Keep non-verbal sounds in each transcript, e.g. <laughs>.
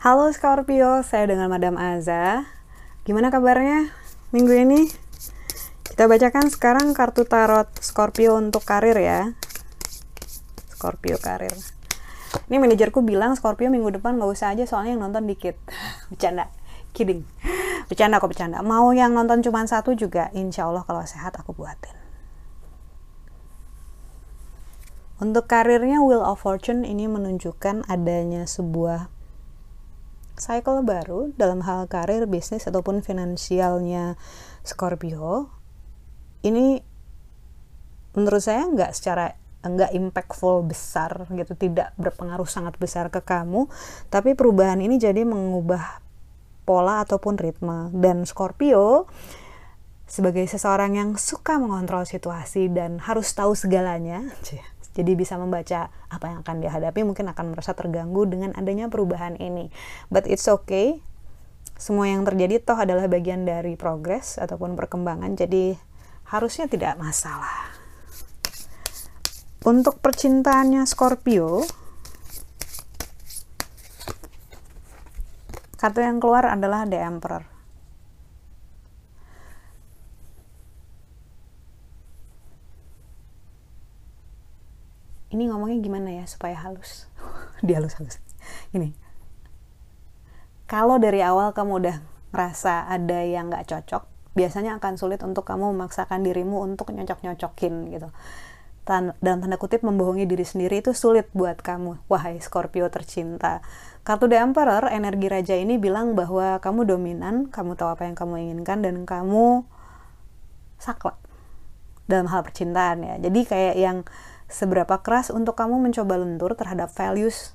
Halo Scorpio, saya dengan Madam Aza. Gimana kabarnya minggu ini? Kita bacakan sekarang kartu tarot Scorpio untuk karir ya. Scorpio karir. Ini manajerku bilang Scorpio minggu depan nggak usah aja soalnya yang nonton dikit. <laughs> Bercanda, kidding. Bercanda kok bercanda. Mau yang nonton cuma satu juga, insya Allah kalau sehat aku buatin. Untuk karirnya Wheel of Fortune ini menunjukkan adanya sebuah cycle baru dalam hal karir, bisnis ataupun finansialnya Scorpio. Ini menurut saya nggak secara nggak impactful besar gitu, tidak berpengaruh sangat besar ke kamu, tapi perubahan ini jadi mengubah pola ataupun ritme dan Scorpio sebagai seseorang yang suka mengontrol situasi dan harus tahu segalanya, <laughs> jadi bisa membaca apa yang akan dihadapi mungkin akan merasa terganggu dengan adanya perubahan ini. But it's okay. Semua yang terjadi toh adalah bagian dari progres ataupun perkembangan jadi harusnya tidak masalah. Untuk percintaannya Scorpio kartu yang keluar adalah The Emperor ini ngomongnya gimana ya supaya halus? <laughs> Dia halus halus. Ini kalau dari awal kamu udah ngerasa ada yang nggak cocok biasanya akan sulit untuk kamu memaksakan dirimu untuk nyocok nyocokin gitu. Tan dalam tanda kutip membohongi diri sendiri itu sulit buat kamu wahai Scorpio tercinta. Kartu The Emperor energi raja ini bilang bahwa kamu dominan kamu tahu apa yang kamu inginkan dan kamu saklek dalam hal percintaan ya. Jadi kayak yang seberapa keras untuk kamu mencoba lentur terhadap values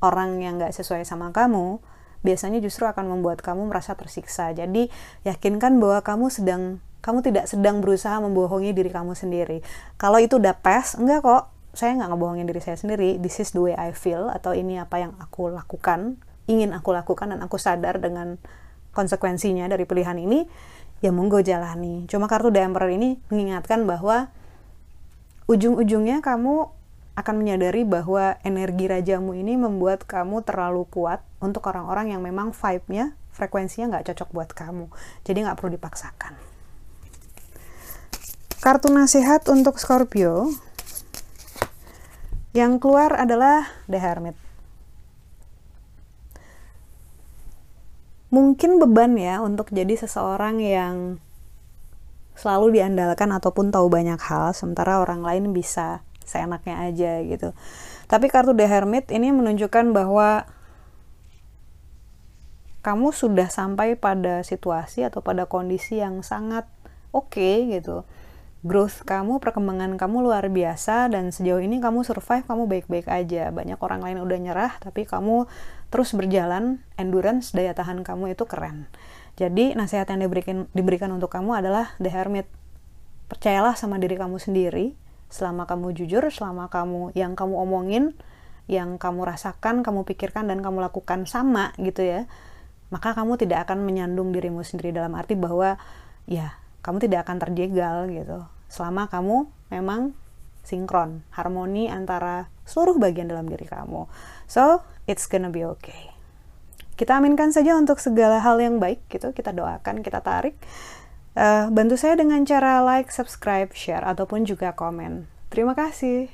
orang yang gak sesuai sama kamu, biasanya justru akan membuat kamu merasa tersiksa. Jadi yakinkan bahwa kamu sedang kamu tidak sedang berusaha membohongi diri kamu sendiri. Kalau itu udah pas, enggak kok. Saya nggak ngebohongin diri saya sendiri. This is the way I feel atau ini apa yang aku lakukan, ingin aku lakukan dan aku sadar dengan konsekuensinya dari pilihan ini. Ya monggo jalani. Cuma kartu The Emperor ini mengingatkan bahwa ujung-ujungnya kamu akan menyadari bahwa energi rajamu ini membuat kamu terlalu kuat untuk orang-orang yang memang vibe-nya, frekuensinya nggak cocok buat kamu. Jadi nggak perlu dipaksakan. Kartu nasihat untuk Scorpio yang keluar adalah The Hermit. Mungkin beban ya untuk jadi seseorang yang selalu diandalkan ataupun tahu banyak hal sementara orang lain bisa seenaknya aja gitu. Tapi kartu The Hermit ini menunjukkan bahwa kamu sudah sampai pada situasi atau pada kondisi yang sangat oke okay, gitu. Growth kamu, perkembangan kamu luar biasa dan sejauh ini kamu survive, kamu baik-baik aja. Banyak orang lain udah nyerah, tapi kamu terus berjalan, endurance, daya tahan kamu itu keren. Jadi nasihat yang diberikan diberikan untuk kamu adalah the hermit. Percayalah sama diri kamu sendiri. Selama kamu jujur, selama kamu yang kamu omongin, yang kamu rasakan, kamu pikirkan dan kamu lakukan sama gitu ya. Maka kamu tidak akan menyandung dirimu sendiri dalam arti bahwa ya kamu tidak akan terjegal gitu. Selama kamu memang sinkron, harmoni antara seluruh bagian dalam diri kamu. So, it's gonna be okay kita aminkan saja untuk segala hal yang baik gitu. Kita doakan kita tarik. Uh, bantu saya dengan cara like subscribe share ataupun juga komen. Terima kasih